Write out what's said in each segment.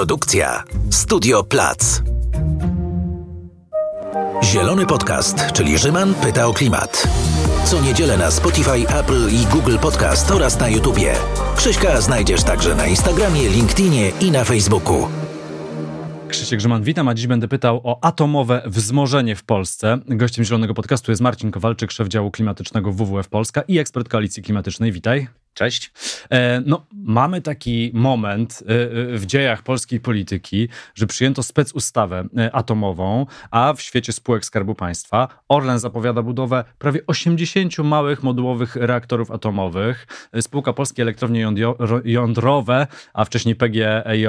Produkcja Studio Plac. Zielony Podcast, czyli Rzyman pyta o klimat. Co niedzielę na Spotify, Apple i Google Podcast oraz na YouTubie. Krzyśka znajdziesz także na Instagramie, LinkedInie i na Facebooku. Krzysiek Grzyman, witam, a dziś będę pytał o atomowe wzmożenie w Polsce. Gościem Zielonego Podcastu jest Marcin Kowalczyk, szef działu klimatycznego WWF Polska i ekspert Koalicji Klimatycznej. Witaj. Cześć. E, no, mamy taki moment e, e, w dziejach polskiej polityki, że przyjęto specustawę atomową, a w świecie spółek Skarbu Państwa Orlen zapowiada budowę prawie 80 małych modułowych reaktorów atomowych. Spółka Polskie Elektrownie Jądrowe, a wcześniej PGEJ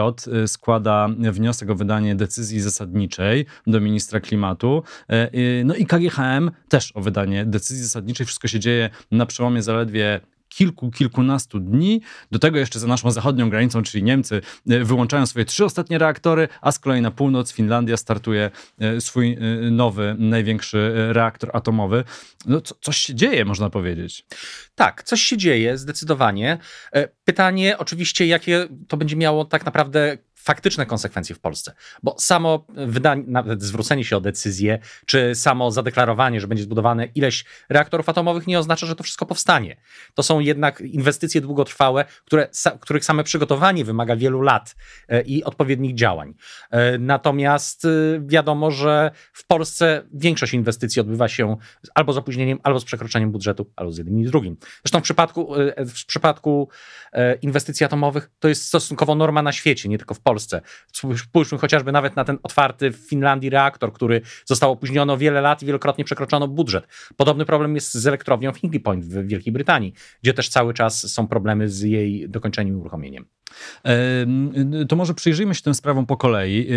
składa wniosek o wydanie decyzji zasadniczej do ministra klimatu. No i KGHM też o wydanie decyzji zasadniczej. Wszystko się dzieje na przełomie zaledwie kilku, kilkunastu dni. Do tego jeszcze za naszą zachodnią granicą, czyli Niemcy, e, wyłączają swoje trzy ostatnie reaktory, a z kolei na północ Finlandia startuje e, swój e, nowy, największy reaktor atomowy. No, co, coś się dzieje, można powiedzieć. Tak, coś się dzieje, zdecydowanie. Pytanie oczywiście, jakie to będzie miało tak naprawdę faktyczne konsekwencje w Polsce. Bo samo wydanie, nawet zwrócenie się o decyzję, czy samo zadeklarowanie, że będzie zbudowane ileś reaktorów atomowych, nie oznacza, że to wszystko powstanie. To są jednak inwestycje długotrwałe, które, których same przygotowanie wymaga wielu lat e, i odpowiednich działań. E, natomiast e, wiadomo, że w Polsce większość inwestycji odbywa się albo z opóźnieniem, albo z przekroczeniem budżetu, albo z jednym i drugim. Zresztą w przypadku, w przypadku inwestycji atomowych to jest stosunkowo norma na świecie, nie tylko w Polsce Polsce. Spójrzmy chociażby nawet na ten otwarty w Finlandii reaktor, który został opóźniony wiele lat i wielokrotnie przekroczono budżet. Podobny problem jest z elektrownią w Hinkley Point w Wielkiej Brytanii, gdzie też cały czas są problemy z jej dokończeniem i uruchomieniem. To może przyjrzyjmy się tym sprawom po kolei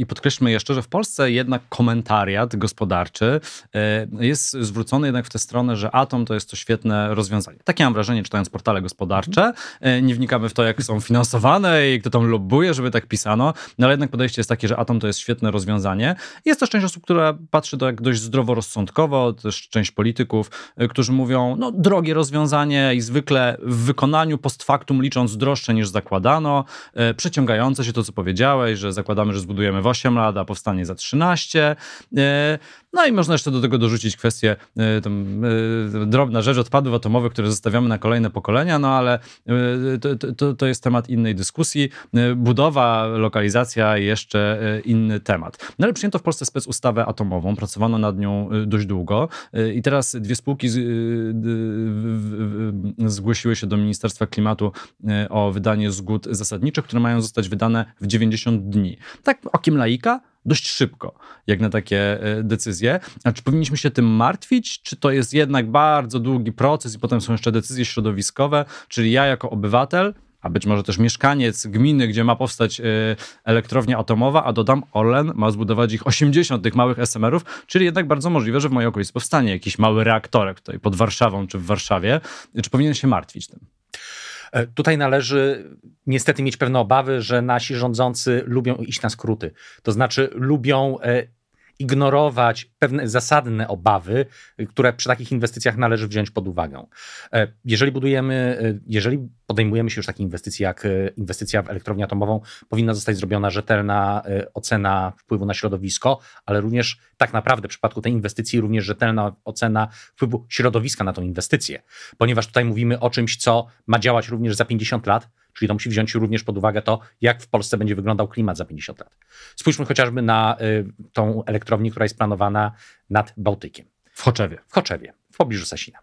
i podkreślmy jeszcze, że w Polsce jednak komentariat gospodarczy e, jest zwrócony jednak w tę stronę, że atom to jest to świetne rozwiązanie. Takie mam wrażenie, czytając portale gospodarcze. E, nie wnikamy w to, jak są finansowane i kto tam lobbuje, żeby tak pisano, no ale jednak podejście jest takie, że atom to jest świetne rozwiązanie. Jest też część osób, która patrzy to jak dość zdroworozsądkowo, też część polityków, e, którzy mówią, no drogie rozwiązanie i zwykle w wykonaniu post factum licząc droższe niż zakładano. E, przeciągające się to, co powiedziałeś, że zakładamy, że zbudujemy w 8 lat, a powstanie za 13. E, no i można jeszcze do tego dorzucić kwestię, tam, drobna rzecz odpadów atomowych, które zostawiamy na kolejne pokolenia, no ale to, to, to jest temat innej dyskusji. Budowa, lokalizacja, jeszcze inny temat. No ale przyjęto w Polsce specustawę atomową, pracowano nad nią dość długo i teraz dwie spółki zgłosiły się do Ministerstwa Klimatu o wydanie zgód zasadniczych, które mają zostać wydane w 90 dni. Tak okiem laika, dość szybko, jak na takie e, decyzje. A czy powinniśmy się tym martwić, czy to jest jednak bardzo długi proces i potem są jeszcze decyzje środowiskowe, czyli ja jako obywatel a być może też mieszkaniec gminy, gdzie ma powstać e, elektrownia atomowa, a dodam, Orlen ma zbudować ich 80 tych małych SMR-ów, czyli jednak bardzo możliwe, że w mojej okolicy powstanie jakiś mały reaktorek tutaj pod Warszawą czy w Warszawie. Czy powinien się martwić tym? E, tutaj należy niestety mieć pewne obawy, że nasi rządzący lubią iść na skróty. To znaczy lubią e, ignorować pewne zasadne obawy, które przy takich inwestycjach należy wziąć pod uwagę. E, jeżeli budujemy, jeżeli podejmujemy się już takiej inwestycji jak inwestycja w elektrownię atomową, powinna zostać zrobiona rzetelna ocena wpływu na środowisko, ale również tak naprawdę w przypadku tej inwestycji również rzetelna ocena wpływu środowiska na tą inwestycję, ponieważ tutaj mówimy o czymś, co ma działać również za 50 lat, czyli to musi wziąć również pod uwagę to, jak w Polsce będzie wyglądał klimat za 50 lat. Spójrzmy chociażby na y, tą elektrownię, która jest planowana nad Bałtykiem. W Choczewie. W Choczewie, w pobliżu Sasina.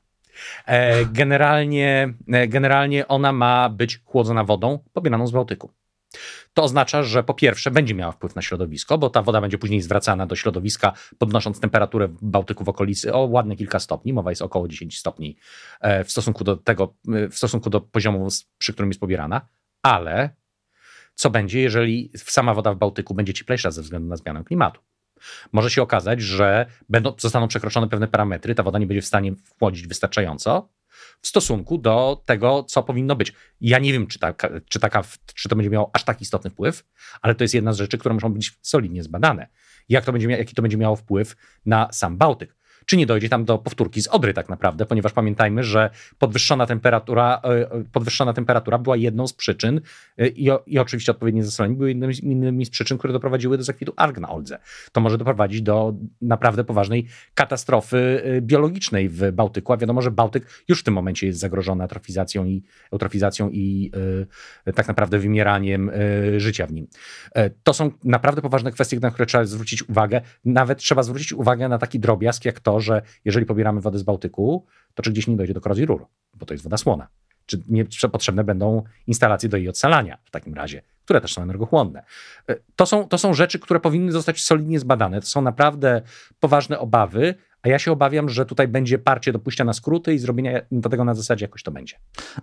E, generalnie, e, generalnie ona ma być chłodzona wodą pobieraną z Bałtyku. To oznacza, że po pierwsze będzie miała wpływ na środowisko, bo ta woda będzie później zwracana do środowiska, podnosząc temperaturę w Bałtyku w okolicy o ładne kilka stopni, mowa jest około 10 stopni e, w stosunku do tego, e, w stosunku do poziomu, przy którym jest pobierana, ale co będzie, jeżeli sama woda w Bałtyku będzie cieplejsza ze względu na zmianę klimatu? Może się okazać, że będą, zostaną przekroczone pewne parametry, ta woda nie będzie w stanie wchłodzić wystarczająco, w stosunku do tego, co powinno być. Ja nie wiem, czy, taka, czy, taka, czy to będzie miało aż tak istotny wpływ, ale to jest jedna z rzeczy, które muszą być solidnie zbadane. Jak to będzie, jaki to będzie miało wpływ na sam Bałtyk. Czy nie dojdzie tam do powtórki z Odry tak naprawdę, ponieważ pamiętajmy, że podwyższona temperatura, e, podwyższona temperatura była jedną z przyczyn e, i, i oczywiście odpowiednie zasolenie były innymi z przyczyn, które doprowadziły do zakwitu alg na Oldze. To może doprowadzić do naprawdę poważnej katastrofy e, biologicznej w Bałtyku, a wiadomo, że Bałtyk już w tym momencie jest zagrożony atrofizacją i, eutrofizacją i tak naprawdę wymieraniem życia w nim. To są naprawdę poważne kwestie, na które trzeba zwrócić uwagę. Nawet trzeba zwrócić uwagę na taki drobiazg, jak to, że jeżeli pobieramy wodę z Bałtyku, to czy gdzieś nie dojdzie do korozji rur, bo to jest woda słona. Czy nie potrzebne będą instalacje do jej odsalania w takim razie, które też są energochłonne. E, to są, to są rzeczy, które powinny zostać solidnie zbadane. To są naprawdę poważne obawy, a ja się obawiam, że tutaj będzie parcie do pójścia na skróty i zrobienia tego na zasadzie jakoś to będzie.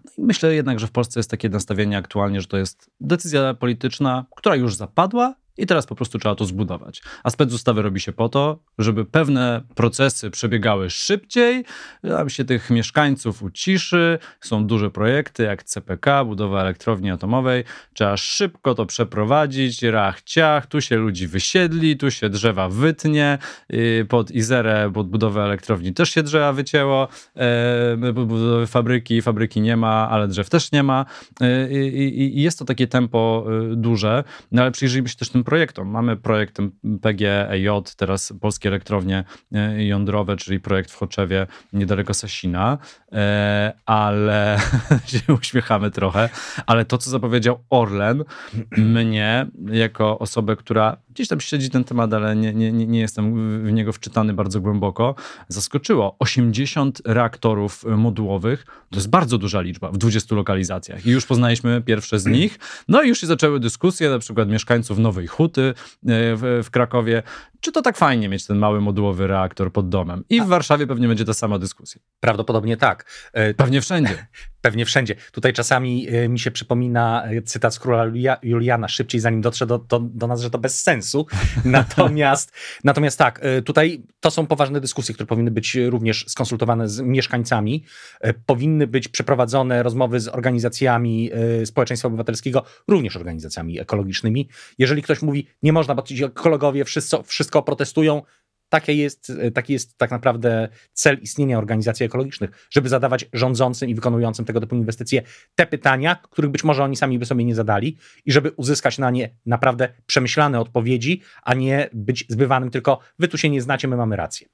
No myślę jednak, że w Polsce jest takie nastawienie aktualnie, że to jest decyzja polityczna, która już zapadła i teraz po prostu trzeba to zbudować. A specustawy robi się po to, żeby pewne procesy przebiegały szybciej, tam się tych mieszkańców uciszy, są duże projekty jak CPK, budowa elektrowni atomowej, trzeba szybko to przeprowadzić, rach ciach, tu się ludzi wysiedli, tu się drzewa wytnie, y, pod Izerę, pod budowę elektrowni też się drzewa wycięło, e, budowy fabryki, fabryki nie ma, ale drzew też nie ma. Y, i jest to takie tempo y, duże, no ale przyjrzyjmy się też tym projektom. Mamy projekt PGEJ, teraz Polskie Elektrownie e, Jądrowe, czyli projekt w Choczewie niedaleko Sasina, e, ale się uśmiechamy trochę, ale to, co zapowiedział Orlen, mnie, jako osobę, która gdzieś tam śledzi ten temat, ale nie, nie, nie jestem w niego wczytany bardzo głęboko, zaskoczyło. 80 reaktorów modułowych to jest bardzo duża liczba w 20 lokalizacjach i już poznaliśmy pierwsze z nich. No i już się zaczęły dyskusje, na przykład mieszkańców Nowej Huty e, w, w Krakowie, czy to tak fajnie mieć ten mały modułowy reaktor pod domem. I w Warszawie pewnie będzie ta sama dyskusja. Prawdopodobnie tak. E, pewnie wszędzie. Pewnie wszędzie. Tutaj czasami e, mi się przypomina cytat z króla Juliana, szybciej zanim dotrze do, do, do nas, że to bez sensu. Natomiast, natomiast tak, tutaj to są poważne dyskusje, które powinny być również skonsultowane z mieszkańcami. Powinny być przeprowadzone rozmowy z organizacjami społeczeństwa obywatelskiego, również organizacjami ekologicznymi. Jeżeli ktoś mówi, nie można, bo ekologowie wszystko, wszystko protestują, Taki jest, taki jest tak naprawdę cel istnienia organizacji ekologicznych, żeby zadawać rządzącym i wykonującym tego typu inwestycje te pytania, których być może oni sami by sobie nie zadali, i żeby uzyskać na nie naprawdę przemyślane odpowiedzi, a nie być zbywanym tylko wy tu się nie znacie, my mamy rację.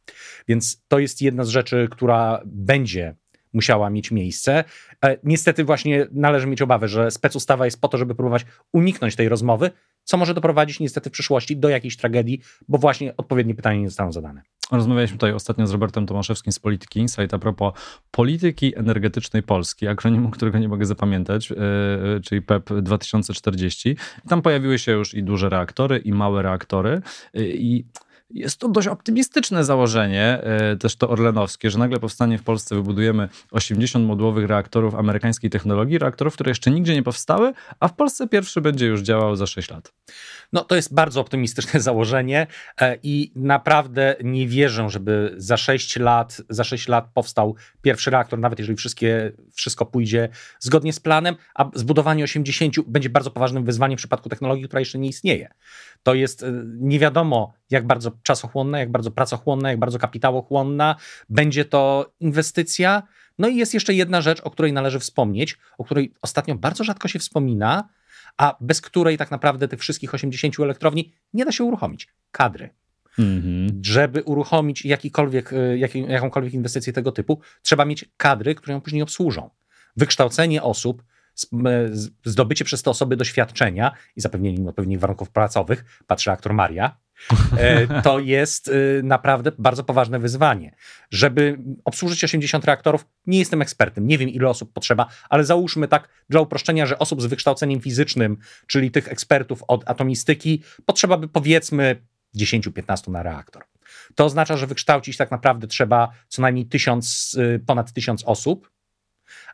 Więc to jest jedna z rzeczy, która będzie musiała mieć miejsce. E, niestety właśnie należy mieć obawę, że specustawa jest po to, żeby próbować uniknąć tej rozmowy, co może doprowadzić niestety w przyszłości do jakiejś tragedii, bo właśnie odpowiednie pytania nie zostaną zadane. Rozmawialiśmy tutaj ostatnio z Robertem Tomaszewskim z Polityki Insight a propos polityki energetycznej Polski, akronimu, którego nie mogę zapamiętać, yy, czyli PEP 2040. I tam pojawiły się już i duże reaktory, i małe reaktory. Yy, I jest to dość optymistyczne założenie, e, też to orlenowskie, że nagle powstanie w Polsce, wybudujemy 80 modułowych reaktorów amerykańskiej technologii, reaktorów, które jeszcze nigdzie nie powstały, a w Polsce pierwszy będzie już działał za 6 lat. No to jest bardzo optymistyczne założenie e, i naprawdę nie wierzę, żeby za 6 lat, za 6 lat powstał pierwszy reaktor, nawet jeżeli wszystkie, wszystko pójdzie zgodnie z planem, a zbudowanie 80 będzie bardzo poważnym wyzwaniem w przypadku technologii, która jeszcze nie istnieje. To jest e, nie wiadomo, jak bardzo czasochłonna, jak bardzo pracochłonna, jak bardzo kapitałochłonna. Będzie to inwestycja. No i jest jeszcze jedna rzecz, o której należy wspomnieć, o której ostatnio bardzo rzadko się wspomina, a bez której tak naprawdę tych wszystkich 80 elektrowni nie da się uruchomić. Kadry. Mhm. Żeby uruchomić jakikolwiek, e, jak, jakąkolwiek inwestycję tego typu, trzeba mieć kadry, które ją później obsłużą. Wykształcenie osób, zdobycie przez te osoby doświadczenia i zapewnienie im odpowiednich warunków pracowych, patrzy aktor Maria, e, to jest e, naprawdę bardzo poważne wyzwanie. Żeby obsłużyć 80 reaktorów, nie jestem ekspertem, nie wiem ile osób potrzeba, ale załóżmy tak dla uproszczenia, że osób z wykształceniem fizycznym, czyli tych ekspertów od atomistyki, potrzeba by powiedzmy 10-15 na reaktor. To oznacza, że wykształcić tak naprawdę trzeba co najmniej tysiąc, e, ponad tysiąc osób,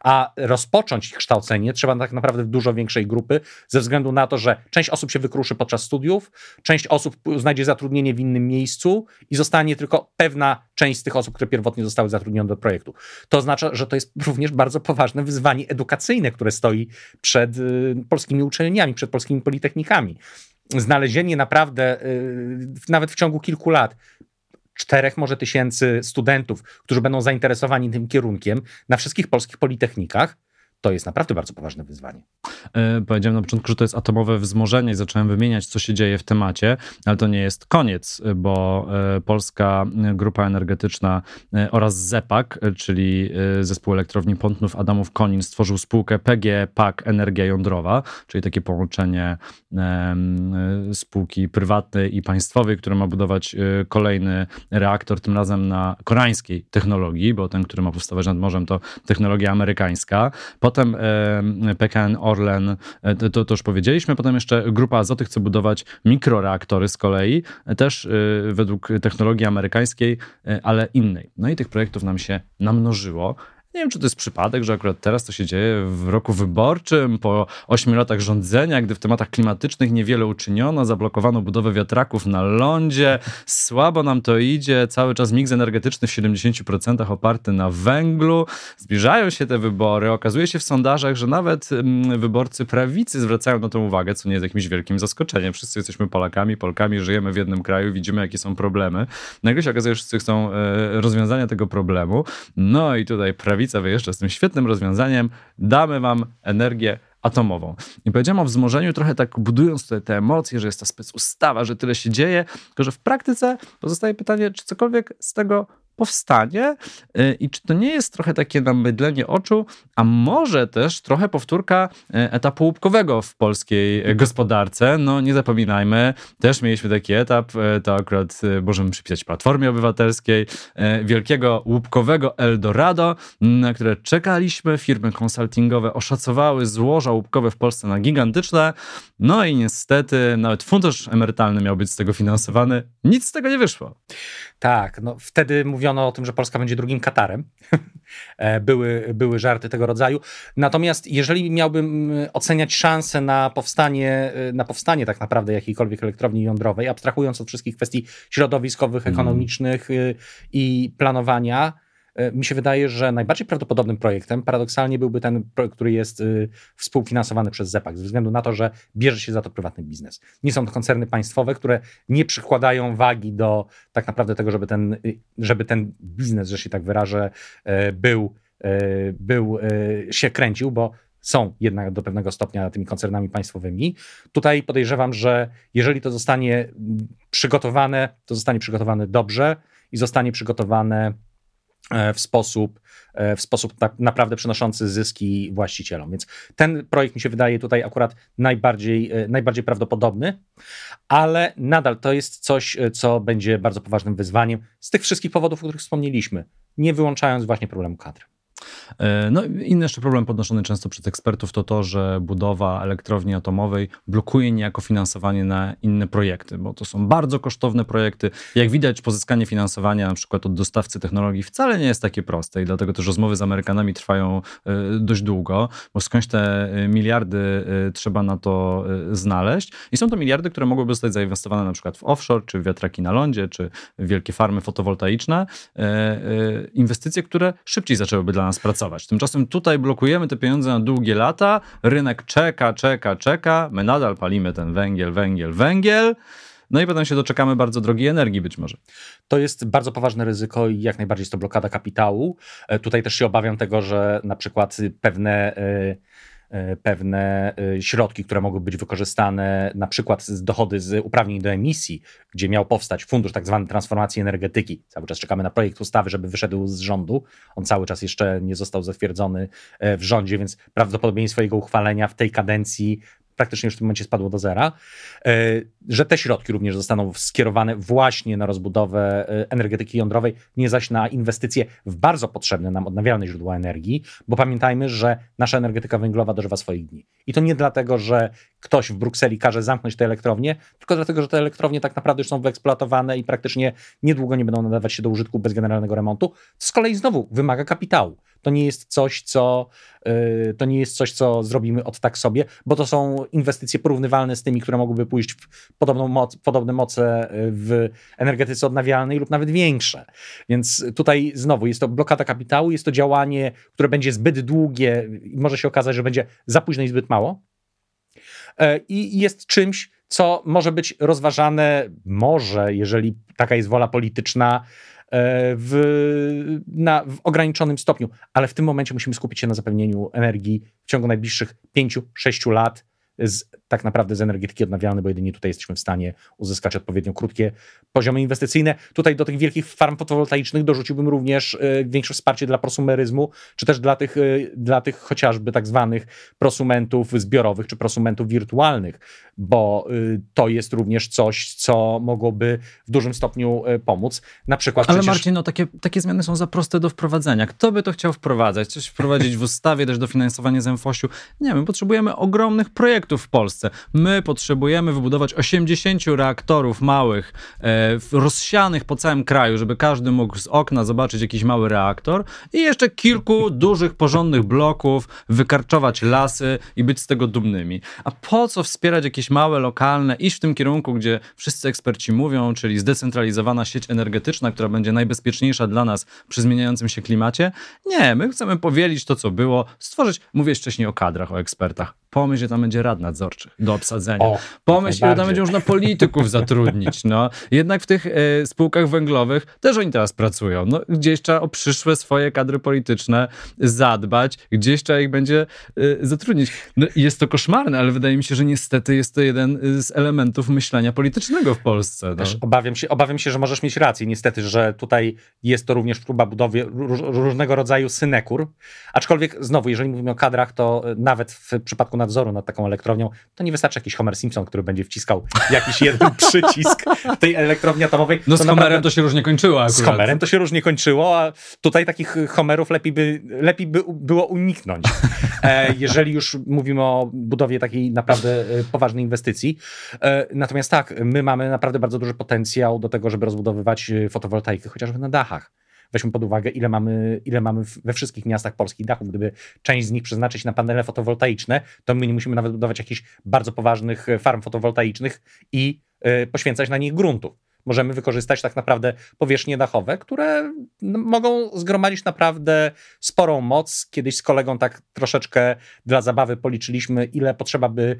a rozpocząć ich kształcenie trzeba tak naprawdę w dużo większej grupy, ze względu na to, że część osób się wykruszy podczas studiów, część osób znajdzie zatrudnienie w innym miejscu i zostanie tylko pewna część z tych osób, które pierwotnie zostały zatrudnione do projektu. To oznacza, że to jest również bardzo poważne wyzwanie edukacyjne, które stoi przed y, polskimi uczelniami, przed polskimi politechnikami. Znalezienie naprawdę, y, nawet w ciągu kilku lat, czterech może tysięcy studentów, którzy będą zainteresowani tym kierunkiem na wszystkich polskich politechnikach, to jest naprawdę bardzo poważne wyzwanie. E, powiedziałem na początku, że to jest atomowe wzmożenie i zacząłem wymieniać, co się dzieje w temacie, ale to nie jest koniec, bo e, Polska Grupa Energetyczna e, oraz ZEPAK, czyli Zespół Elektrowni Pątnów Adamów Konin stworzył spółkę PG PAK Energia Jądrowa, czyli takie połączenie spółki prywatnej i państwowej, która ma budować kolejny reaktor, tym razem na koreańskiej technologii, bo ten, który ma powstawać nad morzem, to technologia amerykańska. Potem PKN Orlen, e, to, to już powiedzieliśmy, potem jeszcze Grupa Azoty chce budować mikroreaktory z kolei, e, też e, według technologii amerykańskiej, ale innej. No i tych projektów nam się namnożyło. Nie wiem, czy to jest przypadek, że akurat teraz to się dzieje w roku wyborczym, po ośmiu latach rządzenia, gdy w tematach klimatycznych niewiele uczyniono, zablokowano budowę wiatraków na lądzie, słabo nam to idzie, cały czas miks energetyczny w 70% oparty na węglu. Zbliżają się te wybory, okazuje się w sondażach, że nawet mm, wyborcy prawicy zwracają na to uwagę, co nie jest jakimś wielkim zaskoczeniem. Wszyscy jesteśmy Polakami, Polkami, żyjemy w jednym kraju, widzimy, jakie są problemy. Nagle się okazuje, że wszyscy chcą e, rozwiązania tego problemu. No i tutaj prawica prawica wyjeżdża z tym świetnym rozwiązaniem, damy wam energię atomową. I powiedziałem o wzmożeniu trochę tak budując te, te emocje, że jest ta specustawa, że tyle się dzieje, tylko że w praktyce pozostaje pytanie, czy cokolwiek z tego powstanie y, i czy to nie jest trochę takie namydlenie oczu, a może też trochę powtórka y, etapu łupkowego w polskiej gospodarce. No nie zapominajmy, też mieliśmy taki etap, y, to akurat możemy przypisać Platformie Obywatelskiej, wielkiego łupkowego Eldorado, na które czekaliśmy. Firmy konsultingowe oszacowały złoża łupkowe w Polsce na gigantyczne, no i niestety nawet fundusz emerytalny miał być z tego finansowany. Nic z tego nie wyszło. Tak, no wtedy mówiono o tym, że Polska będzie drugim Katarem. E, były, były żarty tego rodzaju. Natomiast jeżeli miałbym e, oceniać szanse na powstanie, e, na powstanie tak naprawdę jakiejkolwiek elektrowni jądrowej, abstrahując od wszystkich kwestii środowiskowych, mm. ekonomicznych i planowania, mi się wydaje, że najbardziej prawdopodobnym projektem paradoksalnie byłby ten który jest y, współfinansowany przez ZEPAK, ze względu na to, że bierze się za to prywatny biznes. Nie są to koncerny państwowe, które nie przykładają wagi do tak naprawdę tego, żeby ten, y, żeby ten biznes, że się tak wyrażę, e, był, e, był się kręcił, bo są jednak do pewnego stopnia tymi koncernami państwowymi. Tutaj podejrzewam, że jeżeli to zostanie przygotowane, to zostanie przygotowane dobrze i zostanie przygotowane E, w sposób, e, w sposób tak naprawdę przynoszący zyski właścicielom. Więc ten projekt mi się wydaje tutaj akurat najbardziej, e, najbardziej prawdopodobny, ale nadal to jest coś, co będzie bardzo poważnym wyzwaniem z tych wszystkich powodów, o których wspomnieliśmy, nie wyłączając właśnie problemu kadry. E, no, inny jeszcze problem podnoszony często przez ekspertów to to, że budowa elektrowni atomowej blokuje niejako finansowanie na inne projekty, bo to są bardzo kosztowne projekty. Jak widać, pozyskanie finansowania na przykład od dostawcy technologii wcale nie jest takie proste i dlatego też rozmowy z Amerykanami trwają e, dość długo, bo skądś te e, miliardy trzeba na to znaleźć i są to miliardy, które mogłyby zostać zainwestowane na przykład w offshore, czy w wiatraki na lądzie, czy wielkie farmy fotowoltaiczne. Inwestycje, które szybciej zaczęłyby dla nas pracować. Tymczasem tutaj blokujemy te pieniądze na długie lata, rynek czeka, czeka, czeka, my nadal palimy ten węgiel, węgiel, węgiel. No i potem się doczekamy bardzo drogiej energii być może. To jest bardzo poważne ryzyko i jak najbardziej jest to blokada kapitału. E, tutaj też się obawiam tego, że na przykład pewne E, pewne e, środki, które mogły być wykorzystane, na przykład z dochody z uprawnień do emisji, gdzie miał powstać fundusz tak zwany transformacji energetyki. Cały czas czekamy na projekt ustawy, żeby wyszedł z rządu. On cały czas jeszcze nie został zatwierdzony e, w rządzie, więc prawdopodobieństwo jego uchwalenia w tej kadencji praktycznie już w tym momencie spadło do zera, e, że te środki również zostaną skierowane właśnie na rozbudowę e, energetyki jądrowej, nie zaś na inwestycje w bardzo potrzebne nam odnawialne źródła energii, bo pamiętajmy, że nasza energetyka węglowa dożywa swoich dni. I to nie dlatego, że ktoś w Brukseli każe zamknąć te elektrownie, tylko dlatego, że te elektrownie tak naprawdę już są wyeksploatowane i praktycznie niedługo nie będą nadawać się do użytku bez generalnego remontu. To z kolei znowu wymaga kapitału. To nie jest coś, co, yy, to nie jest coś, co zrobimy od tak sobie, bo to są inwestycje porównywalne z tymi, które mogłyby pójść w podobną moc, podobne moce w energetyce odnawialnej lub nawet większe. Więc tutaj znowu jest to blokada kapitału, jest to działanie, które będzie zbyt długie i może się okazać, że będzie za późno i zbyt mało. E, I jest czymś, co może być rozważane, może, jeżeli taka jest wola polityczna, w, na, w ograniczonym stopniu, ale w tym momencie musimy skupić się na zapewnieniu energii w ciągu najbliższych 5-6 lat z, tak naprawdę z energetyki odnawialnej, bo jedynie tutaj jesteśmy w stanie uzyskać odpowiednio krótkie poziomy inwestycyjne. Tutaj do tych wielkich farm fotowoltaicznych dorzuciłbym również y, większe wsparcie dla prosumeryzmu, czy też dla tych, y, dla tych chociażby tak zwanych prosumentów zbiorowych, czy prosumentów wirtualnych, bo y, to jest również coś, co mogłoby w dużym stopniu pomóc. Na przykład Ale przecież... Marcin, no takie, takie zmiany są za proste do wprowadzenia. Kto by to chciał wprowadzać? Coś wprowadzić w ustawie, też dofinansowanie z MFOŚ-u? Nie, my potrzebujemy ogromnych projektów w Polsce. My potrzebujemy wybudować 80 reaktorów małych, e, rozsianych po całym kraju, żeby każdy mógł z okna zobaczyć jakiś mały reaktor i jeszcze kilku dużych, porządnych bloków, wykarczować lasy i być z tego dumnymi. A po co wspierać jakieś małe, lokalne, iść w tym kierunku, gdzie wszyscy eksperci mówią, czyli zdecentralizowana sieć energetyczna, która będzie najbezpieczniejsza dla nas przy zmieniającym się klimacie? Nie, my chcemy powielić to, co było, stworzyć, mówię wcześniej o kadrach, o ekspertach. Pomyśl, że tam będzie rad nadzorczych do obsadzenia. O, Pomyśl, że tam będzie można polityków zatrudnić. No. Jednak w tych y, spółkach węglowych też oni teraz pracują. No, gdzieś trzeba o przyszłe swoje kadry polityczne zadbać, gdzieś trzeba ich będzie y, zatrudnić. No, jest to koszmarne, ale wydaje mi się, że niestety jest to jeden z elementów myślenia politycznego w Polsce. No. Też obawiam, się, obawiam się, że możesz mieć rację. Niestety, że tutaj jest to również próba budowy różnego rodzaju synekur. Aczkolwiek znowu, jeżeli mówimy o kadrach, to nawet w przypadku nadzoru nad taką elektrownią, to nie wystarczy jakiś Homer Simpson, który będzie wciskał jakiś jeden przycisk tej elektrowni atomowej. No z Homerem naprawdę... to się różnie kończyło akurat. Z Homerem to się różnie kończyło, a tutaj takich Homerów lepiej by, lepiej by było uniknąć. E, jeżeli już mówimy o budowie takiej naprawdę e, poważnej inwestycji. E, natomiast tak, my mamy naprawdę bardzo duży potencjał do tego, żeby rozbudowywać fotowoltaikę chociażby na dachach. Weźmy pod uwagę, ile mamy, ile mamy we wszystkich miastach polskich dachów. Gdyby część z nich przeznaczyć na panele fotowoltaiczne, to my nie musimy nawet budować jakichś bardzo poważnych e, farm fotowoltaicznych i y, poświęcać na nich gruntów. Możemy wykorzystać tak naprawdę powierzchnie dachowe, które mogą zgromadzić naprawdę sporą moc. Kiedyś z kolegą tak troszeczkę dla zabawy policzyliśmy, ile potrzeba by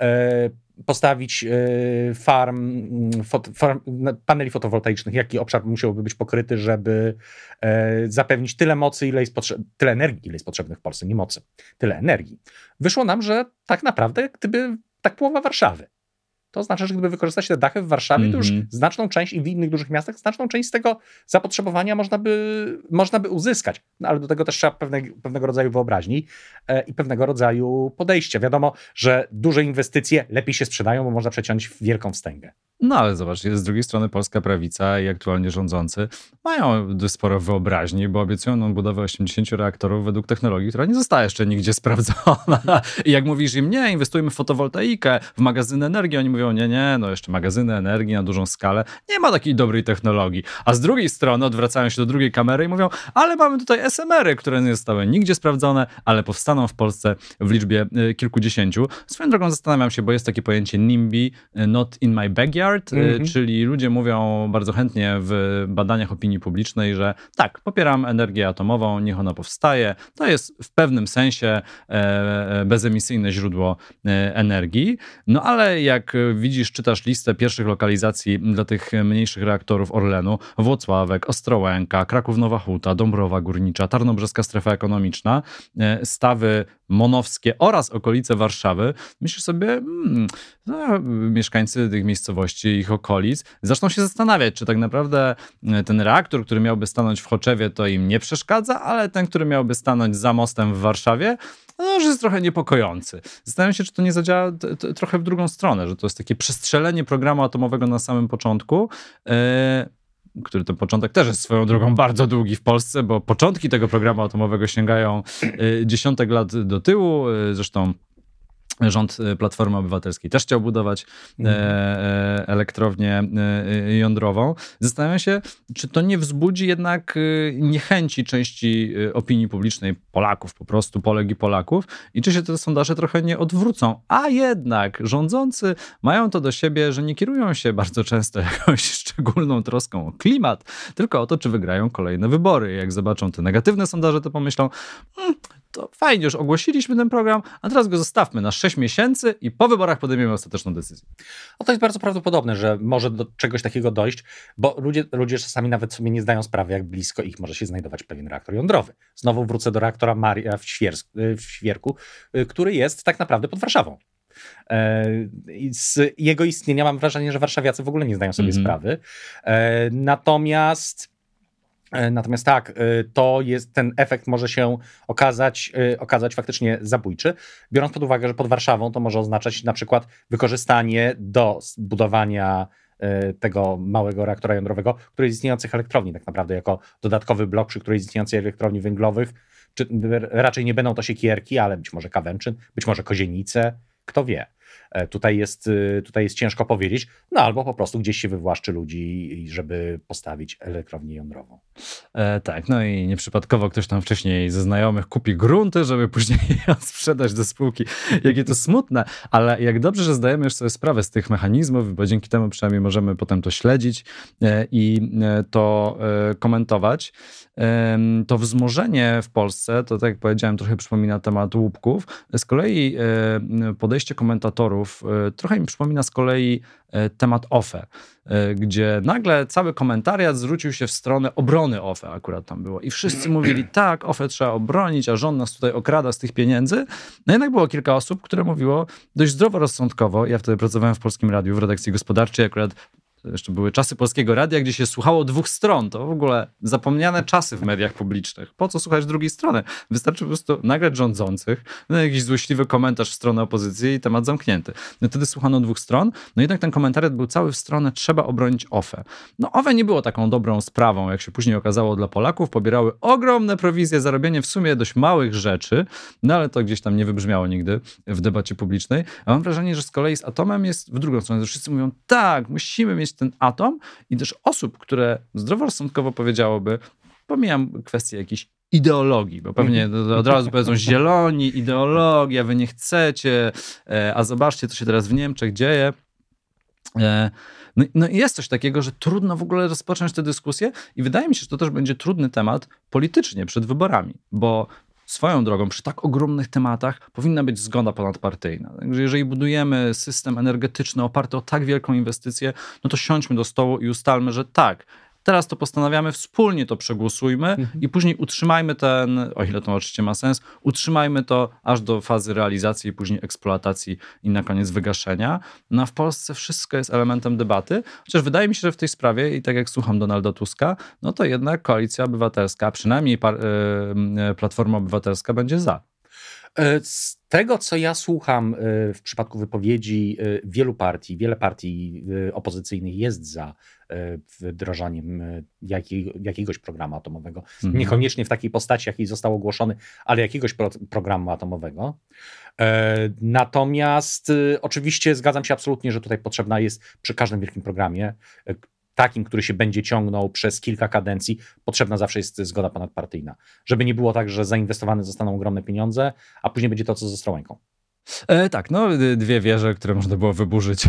e, postawić e, farm, mm, farm, paneli fotowoltaicznych, jaki obszar musiałby być pokryty, żeby e, zapewnić tyle mocy, ile jest tyle energii, ile jest potrzebne w Polsce, nie mocy, tyle energii. Wyszło nam, że tak naprawdę, gdyby tak połowa Warszawy to oznacza, że gdyby wykorzystać te dachy w Warszawie, mm -hmm. to już mhm. znaczną część i w innych dużych miastach, znaczną część z tego zapotrzebowania można by, można by uzyskać. No, ale do tego też trzeba pewne, pewnego rodzaju wyobraźni e, i pewnego rodzaju podejścia. Wiadomo, że duże inwestycje lepiej się sprzedają, bo można przeciąć wielką wstęgę. No ale zobacz, z drugiej strony polska prawica i aktualnie rządzący mają sporo wyobraźni, bo obiecują nam budowę 80 reaktorów według technologii, która nie została jeszcze nigdzie sprawdzona. I jak mówisz im, nie, inwestujmy w fotowoltaikę, w magazyny energii, oni mówią, nie, nie, no jeszcze magazyny energii na dużą skalę, nie ma takiej dobrej technologii. A z drugiej strony odwracają się do drugiej kamery i mówią, ale mamy tutaj SMR-y, które nie zostały nigdzie sprawdzone, ale powstaną w Polsce w liczbie y, kilkudziesięciu. Swoją drogą zastanawiam się, bo jest takie pojęcie NIMBY, y, not in my backyard, mm -hmm. czyli ludzie mówią bardzo chętnie w badaniach opinii publicznej, że tak, popieram energię atomową, niech ona powstaje. To jest w pewnym sensie e, e, bezemisyjne źródło energii. No ale jak widzisz, czytasz listę pierwszych lokalizacji dla tych mniejszych reaktorów Orlenu, Włocławek, Ostrołęka, Kraków Nowa Huta, Dąbrowa Górnicza, Tarnobrzeska Strefa Ekonomiczna, Stawy Monowskie oraz okolice Warszawy, myślisz sobie, hmm, no, mieszkańcy tych miejscowości, ich okolic, zaczną się zastanawiać, czy tak naprawdę e, ten reaktor, który miałby stanąć w Choczewie, to im nie przeszkadza, ale ten, który miałby stanąć za mostem w Warszawie, no, że jest trochę niepokojący. Zastanawiam się, czy to nie zadziała trochę w drugą stronę, że to jest takie przestrzelenie programu atomowego na samym początku. Yy, który to początek też jest swoją drogą bardzo długi w Polsce, bo początki tego programu atomowego sięgają y, dziesiątek lat do tyłu. Y, zresztą Rząd y, Platformy Obywatelskiej też chciał budować mhm. e, e, elektrownię e, jądrową. Zastanawiam się, czy to nie wzbudzi jednak niechęci części opinii publicznej Polaków, po prostu Polek i Polaków, i czy się te sondaże trochę nie odwrócą. A jednak rządzący mają to do siebie, że nie kierują się bardzo często jakąś szczególną troską o klimat, tylko o to, czy wygrają kolejne wybory. Jak zobaczą te negatywne sondaże, to pomyślą, hmm, to fajnie, już ogłosiliśmy ten program, a teraz go zostawmy na 6 miesięcy i po wyborach podejmiemy ostateczną decyzję. No to jest bardzo prawdopodobne, że może do czegoś takiego dojść, bo ludzie, ludzie czasami nawet sobie nie zdają sprawy, jak blisko ich może się znajdować pewien reaktor jądrowy. Znowu wrócę do reaktora Maria w, Świersk, w Świerku, y, który jest tak naprawdę pod Warszawą. E, z jego istnienia mam wrażenie, że warszawiacy w ogóle nie zdają sobie mm -hmm. sprawy. E, natomiast natomiast tak, e, to jest, ten efekt może się okazać, e, okazać faktycznie zabójczy, biorąc pod uwagę, że pod Warszawą to może oznaczać na przykład wykorzystanie do budowania tego małego reaktora jądrowego, który jest istniejących elektrowni tak naprawdę jako dodatkowy blok przy której istniejącej elektrowni węglowych, czy raczej nie będą to siekierki, ale być może Kawęczyn, być może Kozienice, kto wie. E, tutaj jest, y, tutaj jest ciężko powiedzieć, no albo po prostu gdzieś się wywłaszczy ludzi, żeby postawić elektrownię jądrową. E, tak, no i nieprzypadkowo ktoś tam wcześniej ze znajomych kupi grunty, żeby później ją sprzedać do spółki. Jakie to smutne, ale jak dobrze, że zdajemy już sobie sprawę z tych mechanizmów, bo dzięki temu przynajmniej możemy potem to śledzić e, i e, to komentować. To wzmożenie w Polsce, to tak jak powiedziałem, trochę przypomina temat łupków. Z kolei podejście komentatorów E, trochę mi przypomina z kolei e, temat OFE, e, gdzie nagle cały komentariat zwrócił się w stronę obrony OFE, akurat tam było. I wszyscy mówili, tak, OFE trzeba obronić, a rząd nas tutaj okrada z tych pieniędzy. No jednak było kilka osób, które mówiło dość zdroworozsądkowo. Ja wtedy pracowałem w Polskim Radiu, w redakcji gospodarczej, akurat jeszcze były czasy polskiego radia, gdzie się słuchało dwóch stron. To w ogóle zapomniane czasy w mediach publicznych. Po co słuchać drugiej strony? Wystarczy po prostu nagrać rządzących, no jakiś złośliwy komentarz w stronę opozycji i temat zamknięty. No wtedy słuchano dwóch stron, no jednak ten komentarz był cały w stronę trzeba obronić OFE. No OFE nie było taką dobrą sprawą, jak się później okazało dla Polaków. Pobierały ogromne prowizje za robienie w sumie dość małych rzeczy, no ale to gdzieś tam nie wybrzmiało nigdy w debacie publicznej. A mam wrażenie, że z kolei z Atomem jest w drugą stronę, wszyscy mówią tak, musimy mieć ten atom i też osób, które zdroworozsądkowo powiedziałoby, pomijam kwestię jakiejś ideologii, bo pewnie mhm. od razu powiedzą zieloni, ideologia, wy nie chcecie, e, a zobaczcie, co się teraz w Niemczech dzieje. E, no, no i jest coś takiego, że trudno w ogóle rozpocząć tę dyskusję i wydaje mi się, że to też będzie trudny temat politycznie przed wyborami, bo Swoją drogą, przy tak ogromnych tematach powinna być zgoda ponadpartyjna. Także jeżeli budujemy system energetyczny oparty o tak wielką inwestycję, no to siądźmy do stołu i ustalmy, że tak, Teraz to postanawiamy, wspólnie to przegłosujmy mhm. i później utrzymajmy ten, o ile to oczywiście ma sens, utrzymajmy to aż do fazy realizacji, później eksploatacji i na koniec wygaszenia. No w Polsce wszystko jest elementem debaty, chociaż wydaje mi się, że w tej sprawie, i tak jak słucham Donalda Tuska, no to jednak koalicja obywatelska, przynajmniej par, yy, Platforma Obywatelska będzie za. E, z tego, co ja słucham w przypadku wypowiedzi wielu partii, wiele partii opozycyjnych jest za wdrażaniem e, jakiegoś programu atomowego. Mhm. Niekoniecznie w takiej postaci, jakiej został ogłoszony, ale jakiegoś pro, programu atomowego. E, natomiast e, oczywiście zgadzam się absolutnie, że tutaj potrzebna jest przy każdym wielkim programie, takim, który się będzie ciągnął przez kilka kadencji, potrzebna zawsze jest zgoda ponadpartyjna. Żeby nie było tak, że zainwestowane zostaną ogromne pieniądze, a później będzie to, co ze Ostrołęką. E, tak, no dwie wieże, które można było wyburzyć.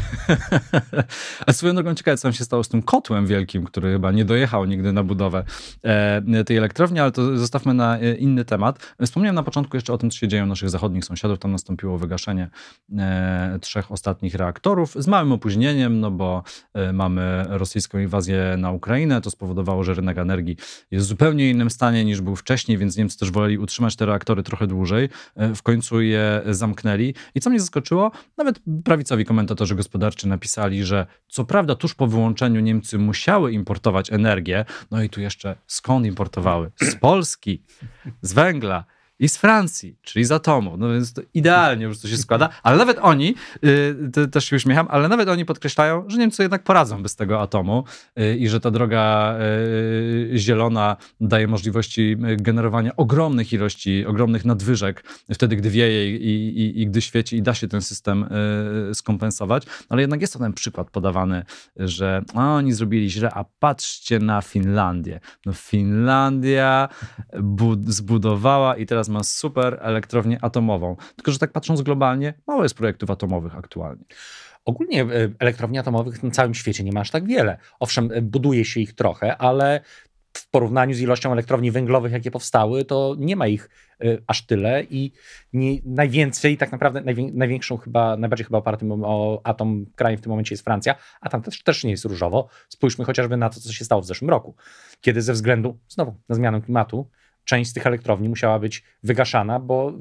A swoją drogą ciekawe, co tam się stało z tym kotłem wielkim, który chyba nie dojechał nigdy na budowę e, tej elektrowni, ale to zostawmy na e, inny temat. Wspomniałem na początku jeszcze o tym, co się dzieje u naszych zachodnich sąsiadów. Tam nastąpiło wygaszenie e, trzech ostatnich reaktorów z małym opóźnieniem, no bo e, mamy rosyjską inwazję na Ukrainę. To spowodowało, że rynek energii jest w zupełnie innym stanie niż był wcześniej, więc Niemcy też woleli utrzymać te reaktory trochę dłużej. E, w końcu je zamknęli. I co mnie zaskoczyło, nawet prawicowi komentatorzy gospodarczy napisali, że co prawda tuż po wyłączeniu Niemcy musiały importować energię, no i tu jeszcze skąd importowały? Z Polski, z węgla i z Francji, czyli z atomu. No więc to idealnie już to się składa. Ale nawet oni, yy, też się uśmiecham, ale nawet oni podkreślają, że Niemcy jednak poradzą bez tego atomu yy, i że ta droga yy, zielona daje możliwości y, generowania ogromnych ilości, ogromnych nadwyżek wtedy, gdy wieje i, i, i gdy świeci i da się ten system y, skompensować. Ale jednak jest to ten przykład podawany, że a, oni zrobili źle, a patrzcie na Finlandię. No Finlandia zbudowała i teraz ma super elektrownię atomową. Tylko, że tak patrząc globalnie, mało jest projektów atomowych aktualnie. Ogólnie e, elektrowni atomowych na całym świecie nie ma aż tak wiele. Owszem, e, buduje się ich trochę, ale w porównaniu z ilością elektrowni węglowych, jakie powstały, to nie ma ich y, aż tyle i nie, najwięcej, tak naprawdę najwię, największą chyba, najbardziej chyba opartym o atom krajem w tym momencie jest Francja, a tam też, też nie jest różowo. Spójrzmy chociażby na to, co się stało w zeszłym roku, kiedy ze względu, znowu, na zmianę klimatu, część z tych elektrowni musiała być wygaszana, bo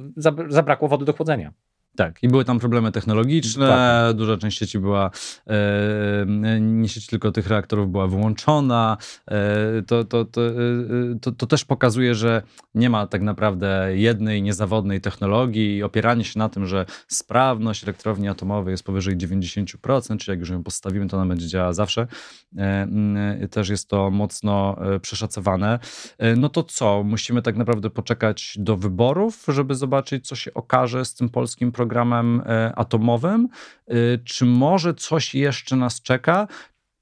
zabrakło wody do chłodzenia. Tak, i były tam problemy technologiczne, Dokładnie. duża część sieci była, e, nie sieć tylko tych reaktorów była wyłączona. E, to, to, to, e, to, to, też pokazuje, że nie ma tak naprawdę jednej niezawodnej technologii i opieranie się na tym, że sprawność elektrowni atomowej jest powyżej 90%, czyli jak już ją postawimy, to ona będzie działała zawsze, e, też jest to mocno e, przeszacowane. E, no to co? Musimy tak naprawdę poczekać do wyborów, żeby zobaczyć, co się okaże z tym polskim programem e, atomowym, e, czy może coś jeszcze nas czeka,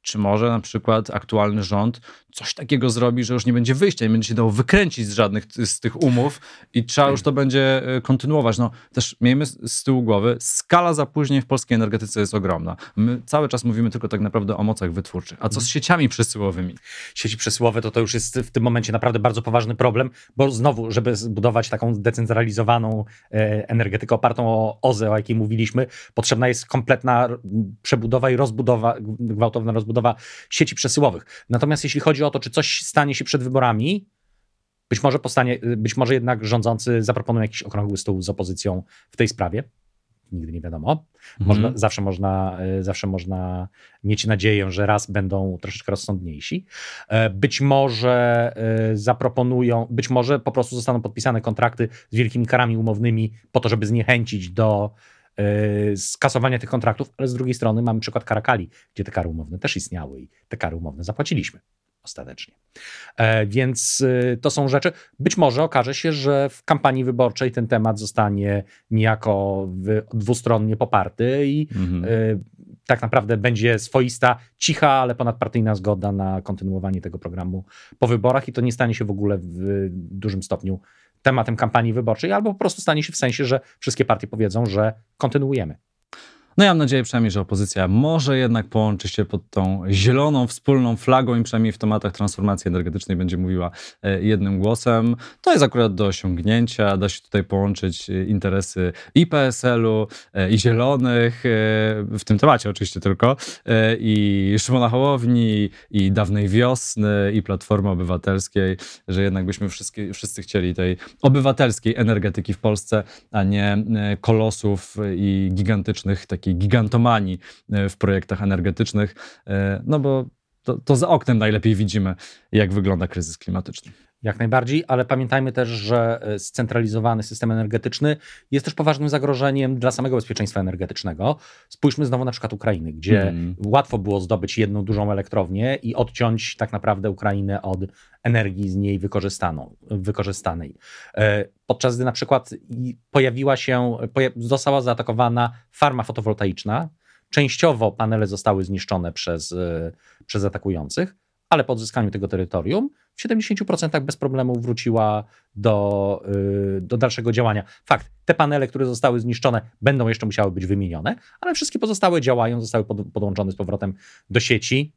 czy może na przykład aktualny rząd coś takiego zrobi, że już nie będzie wyjścia, nie będzie się dało wykręcić z żadnych z tych umów i trzeba już to będzie e, kontynuować. No też miejmy z tyłu głowy, skala zapóźnień w polskiej energetyce jest ogromna. My cały czas mówimy tylko tak naprawdę o mocach wytwórczych. A co z sieciami przesyłowymi? Sieci przesyłowe to to już jest w tym momencie naprawdę bardzo poważny problem, bo znowu, żeby zbudować taką zdecentralizowaną e, energetykę opartą o OZE, o jakiej mówiliśmy, potrzebna jest kompletna przebudowa i rozbudowa, gwałtowna rozbudowa sieci przesyłowych. Natomiast jeśli chodzi o o to, czy coś stanie się przed wyborami. Być może, powstanie, być może jednak rządzący zaproponują jakiś okrągły stół z opozycją w tej sprawie. Nigdy nie wiadomo. Można, mhm. zawsze, można, e, zawsze można mieć nadzieję, że raz będą troszeczkę rozsądniejsi. E, być może e, zaproponują, być może po prostu zostaną podpisane kontrakty z wielkimi karami umownymi po to, żeby zniechęcić do skasowania tych kontraktów, ale z drugiej strony mamy przykład Karakali, gdzie te kary umowne też istniały i te kary umowne zapłaciliśmy ostatecznie. E, więc e, to są rzeczy. Być może okaże się, że w kampanii wyborczej ten temat zostanie niejako dwustronnie poparty i mhm. E, tak naprawdę będzie swoista, cicha, ale ponadpartyjna zgoda na kontynuowanie tego programu po wyborach i to nie stanie się w ogóle w dużym stopniu tematem kampanii wyborczej, albo po prostu stanie się w sensie, że wszystkie partie powiedzą, że kontynuujemy. No ja mam nadzieję przynajmniej, że opozycja może jednak połączy się pod tą zieloną, wspólną flagą i przynajmniej w tematach transformacji energetycznej będzie mówiła e, jednym głosem. To jest akurat do osiągnięcia. Da się tutaj połączyć e, interesy i PSL-u, e, i Zielonych, w tym temacie oczywiście tylko, i Szymona Hołowni, i Dawnej Wiosny, i Platformy Obywatelskiej, że jednak byśmy wszyscy, wszyscy chcieli tej obywatelskiej energetyki w Polsce, a nie kolosów i gigantycznych takich takiej gigantomanii e, w projektach energetycznych, e, no bo to, to za oknem najlepiej widzimy, jak wygląda kryzys klimatyczny. Jak najbardziej, ale pamiętajmy też, że e, scentralizowany system energetyczny jest też poważnym zagrożeniem dla samego bezpieczeństwa energetycznego. Spójrzmy znowu na przykład Ukrainy, gdzie mm. łatwo było zdobyć jedną dużą elektrownię i odciąć tak naprawdę Ukrainę od energii z niej wykorzystanej. E, podczas gdy na przykład pojawiła się, została zaatakowana farma fotowoltaiczna, częściowo panele zostały zniszczone przez, e, przez atakujących, ale po odzyskaniu tego terytorium w 70% bez problemu wróciła do, y, do dalszego działania. Fakt, te panele, które zostały zniszczone, będą jeszcze musiały być wymienione, ale wszystkie pozostałe działają, zostały pod, podłączone z powrotem do sieci.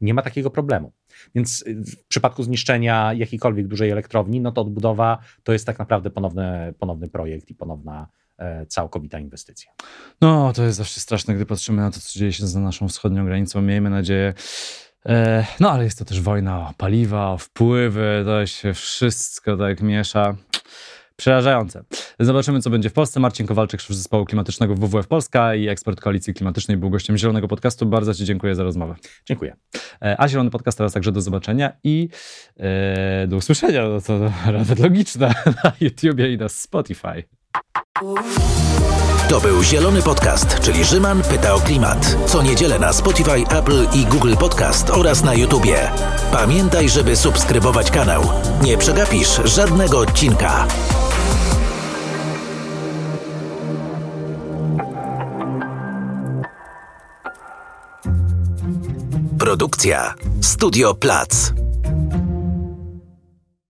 Nie ma takiego problemu. Więc y, w przypadku zniszczenia jakiejkolwiek dużej elektrowni, no to odbudowa to jest tak naprawdę ponowny, ponowny projekt i ponowna e, całkowita inwestycja. No, to jest zawsze straszne, gdy patrzymy na to, co dzieje się za naszą wschodnią granicą. Miejmy nadzieję, no ale jest to też wojna o paliwa, o wpływy, to się wszystko tak miesza. Przerażające. Zobaczymy, co będzie w Polsce. Marcin Kowalczyk, szef zespołu klimatycznego WWF Polska i ekspert Koalicji Klimatycznej był gościem Zielonego Podcastu. Bardzo Ci dziękuję za rozmowę. Dziękuję. E, a Zielony Podcast teraz także do zobaczenia i e, do usłyszenia. No to nawet logiczne na YouTubie i na Spotify. To był Zielony Podcast, czyli Rzyman pyta o klimat. Co niedzielę na Spotify, Apple i Google Podcast oraz na YouTubie. Pamiętaj, żeby subskrybować kanał. Nie przegapisz żadnego odcinka. Produkcja Studio Plac.